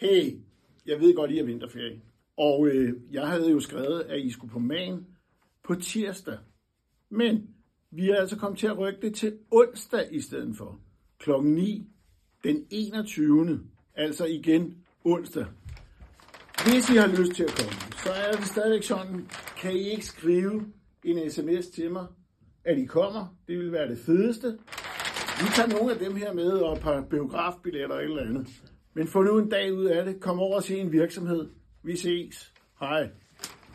Hey, jeg ved godt, I er vinterferie. Og øh, jeg havde jo skrevet, at I skulle på magen på tirsdag. Men vi er altså kommet til at rykke det til onsdag i stedet for. Klokken 9 den 21. Altså igen onsdag. Hvis I har lyst til at komme, så er det stadigvæk sådan, kan I ikke skrive en sms til mig, at I kommer. Det vil være det fedeste. Vi tager nogle af dem her med og et par biografbilletter og et eller andet. Men få nu en dag ud af det. Kom over og se en virksomhed. Vi ses. Hej.